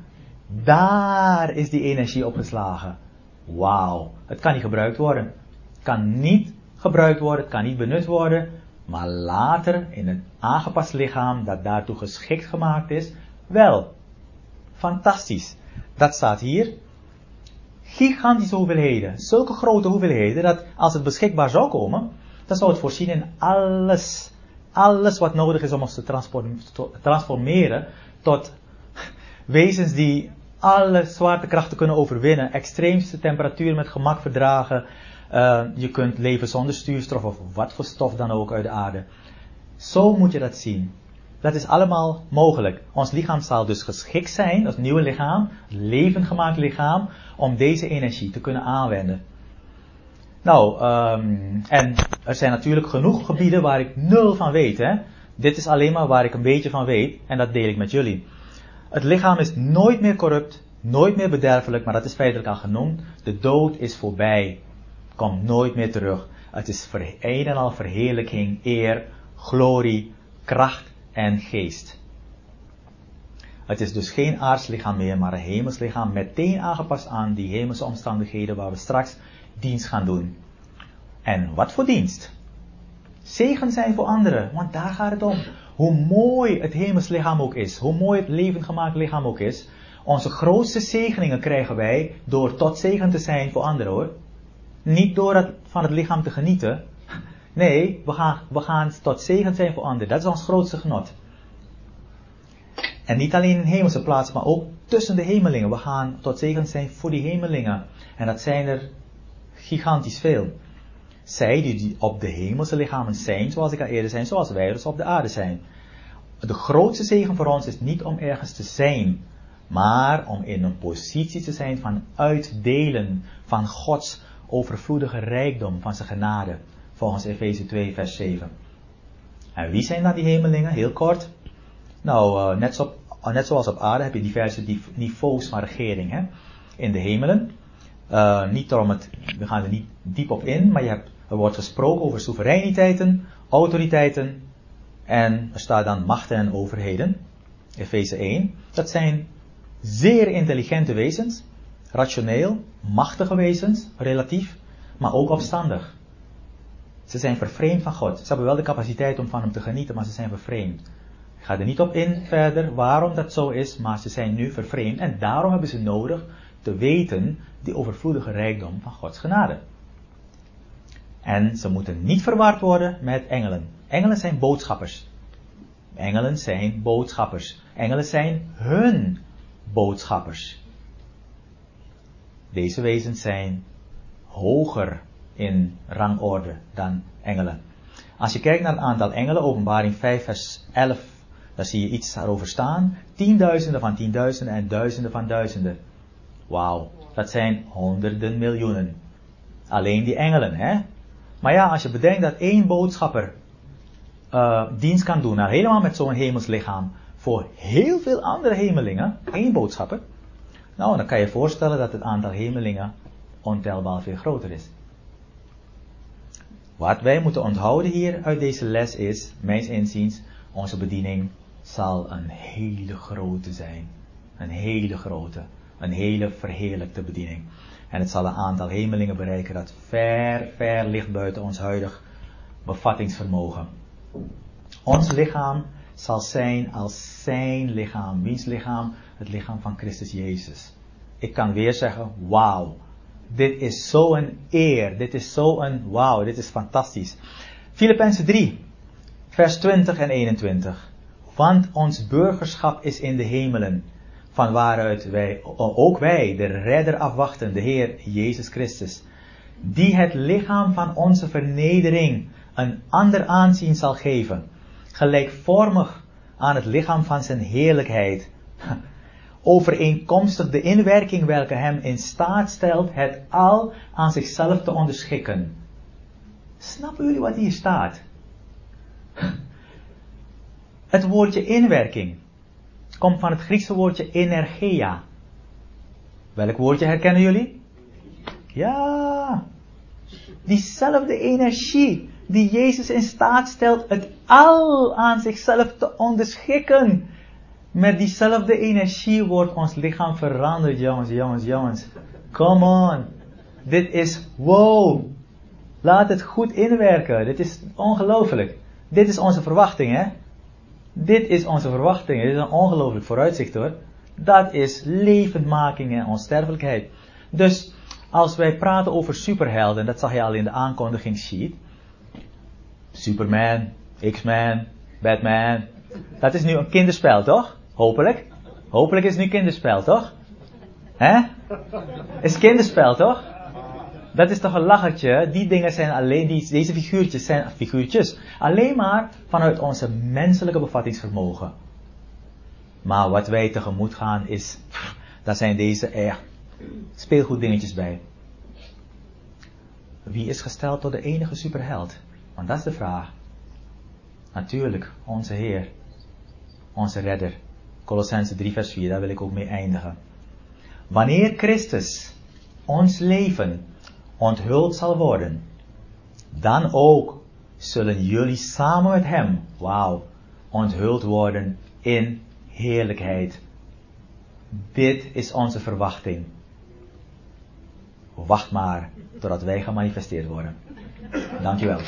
Speaker 1: daar is die energie opgeslagen. Wauw, het kan niet gebruikt worden. Het kan niet gebruikt worden, het kan niet benut worden, maar later in een aangepast lichaam dat daartoe geschikt gemaakt is, wel. Fantastisch. Dat staat hier. Gigantische hoeveelheden. Zulke grote hoeveelheden dat als het beschikbaar zou komen, dan zou het voorzien in alles. Alles wat nodig is om ons te transformeren tot wezens die alle zwaartekrachten kunnen overwinnen. Extreemste temperatuur met gemak verdragen. Uh, je kunt leven zonder stuurstof of wat voor stof dan ook uit de aarde. Zo moet je dat zien. Dat is allemaal mogelijk. Ons lichaam zal dus geschikt zijn, dat nieuwe lichaam, levend gemaakt lichaam, om deze energie te kunnen aanwenden. Nou, um, en er zijn natuurlijk genoeg gebieden waar ik nul van weet. Hè? Dit is alleen maar waar ik een beetje van weet en dat deel ik met jullie. Het lichaam is nooit meer corrupt, nooit meer bederfelijk, maar dat is feitelijk al genoemd. De dood is voorbij, komt nooit meer terug. Het is een en al verheerlijking, eer, glorie, kracht en geest. Het is dus geen aardslichaam meer, maar een hemelslichaam meteen aangepast aan die hemelse omstandigheden waar we straks dienst gaan doen. En wat voor dienst? Zegen zijn voor anderen, want daar gaat het om. Hoe mooi het hemelslichaam ook is, hoe mooi het levend gemaakt lichaam ook is, onze grootste zegeningen krijgen wij door tot zegen te zijn voor anderen hoor. Niet door het, van het lichaam te genieten, Nee, we gaan, we gaan tot zegen zijn voor anderen. Dat is ons grootste genot. En niet alleen in hemelse plaats, maar ook tussen de hemelingen. We gaan tot zegen zijn voor die hemelingen. En dat zijn er gigantisch veel. Zij die op de hemelse lichamen zijn, zoals ik al eerder zei, zoals wij dus op de aarde zijn. De grootste zegen voor ons is niet om ergens te zijn, maar om in een positie te zijn van uitdelen van Gods overvloedige rijkdom, van zijn genade volgens Efeze 2, vers 7. En wie zijn dan die hemelingen? Heel kort. Nou, uh, net, zo, uh, net, zoals op aarde heb je diverse niveaus van regering hè? in de hemelen. Uh, niet om het, we gaan er niet diep op in, maar je hebt, er wordt gesproken over soevereiniteiten, autoriteiten en er staat dan machten en overheden. Efeze 1. Dat zijn zeer intelligente wezens, rationeel, machtige wezens, relatief, maar ook opstandig. Ze zijn vervreemd van God. Ze hebben wel de capaciteit om van hem te genieten, maar ze zijn vervreemd. Ik ga er niet op in verder waarom dat zo is, maar ze zijn nu vervreemd en daarom hebben ze nodig te weten die overvloedige rijkdom van Gods genade. En ze moeten niet verward worden met engelen. Engelen zijn boodschappers. Engelen zijn boodschappers. Engelen zijn hun boodschappers. Deze wezens zijn hoger in rangorde dan engelen. Als je kijkt naar het aantal engelen, openbaring 5 vers 11, dan zie je iets daarover staan. Tienduizenden van tienduizenden en duizenden van duizenden. Wauw, dat zijn honderden miljoenen. Alleen die engelen, hè? Maar ja, als je bedenkt dat één boodschapper uh, dienst kan doen, nou helemaal met zo'n hemelslichaam, voor heel veel andere hemelingen, één boodschapper, nou dan kan je voorstellen dat het aantal hemelingen ontelbaar veel groter is. Wat wij moeten onthouden hier uit deze les is, mijns inziens, onze bediening zal een hele grote zijn. Een hele grote, een hele verheerlijkte bediening. En het zal een aantal hemelingen bereiken dat ver, ver ligt buiten ons huidig bevattingsvermogen. Ons lichaam zal zijn als zijn lichaam. Wiens lichaam? Het lichaam van Christus Jezus. Ik kan weer zeggen, wauw. Dit is zo'n eer. Dit is zo'n wauw. Dit is fantastisch. Filippenzen 3, vers 20 en 21. Want ons burgerschap is in de hemelen van waaruit wij, ook wij, de redder afwachten, de Heer Jezus Christus, die het lichaam van onze vernedering een ander aanzien zal geven, gelijkvormig aan het lichaam van zijn heerlijkheid, overeenkomstig de inwerking welke hem in staat stelt het al aan zichzelf te onderschikken. Snappen jullie wat hier staat? Het woordje inwerking komt van het Griekse woordje energia. Welk woordje herkennen jullie? Ja, diezelfde energie die Jezus in staat stelt het al aan zichzelf te onderschikken. Met diezelfde energie wordt ons lichaam veranderd, jongens, jongens, jongens. Come on. Dit is wow. Laat het goed inwerken. Dit is ongelooflijk. Dit is onze verwachting, hè? Dit is onze verwachting. Dit is een ongelooflijk vooruitzicht hoor. Dat is levendmaking en onsterfelijkheid. Dus als wij praten over superhelden, dat zag je al in de aankondigingssheet. Superman, X-Man, Batman. Dat is nu een kinderspel, toch? Hopelijk. Hopelijk is het nu kinderspel, toch? Hè? Is kinderspel, toch? Dat is toch een lachertje. Die dingen zijn alleen, die, deze figuurtjes zijn figuurtjes. Alleen maar vanuit onze menselijke bevattingsvermogen. Maar wat wij tegemoet gaan is, daar zijn deze echt speelgoeddingetjes bij. Wie is gesteld tot de enige superheld? Want dat is de vraag. Natuurlijk, onze Heer. Onze Redder. Colossense 3 vers 4, daar wil ik ook mee eindigen. Wanneer Christus ons leven onthuld zal worden, dan ook zullen jullie samen met Hem, wauw, onthuld worden in heerlijkheid. Dit is onze verwachting. Wacht maar totdat wij gemanifesteerd worden. Dankjewel.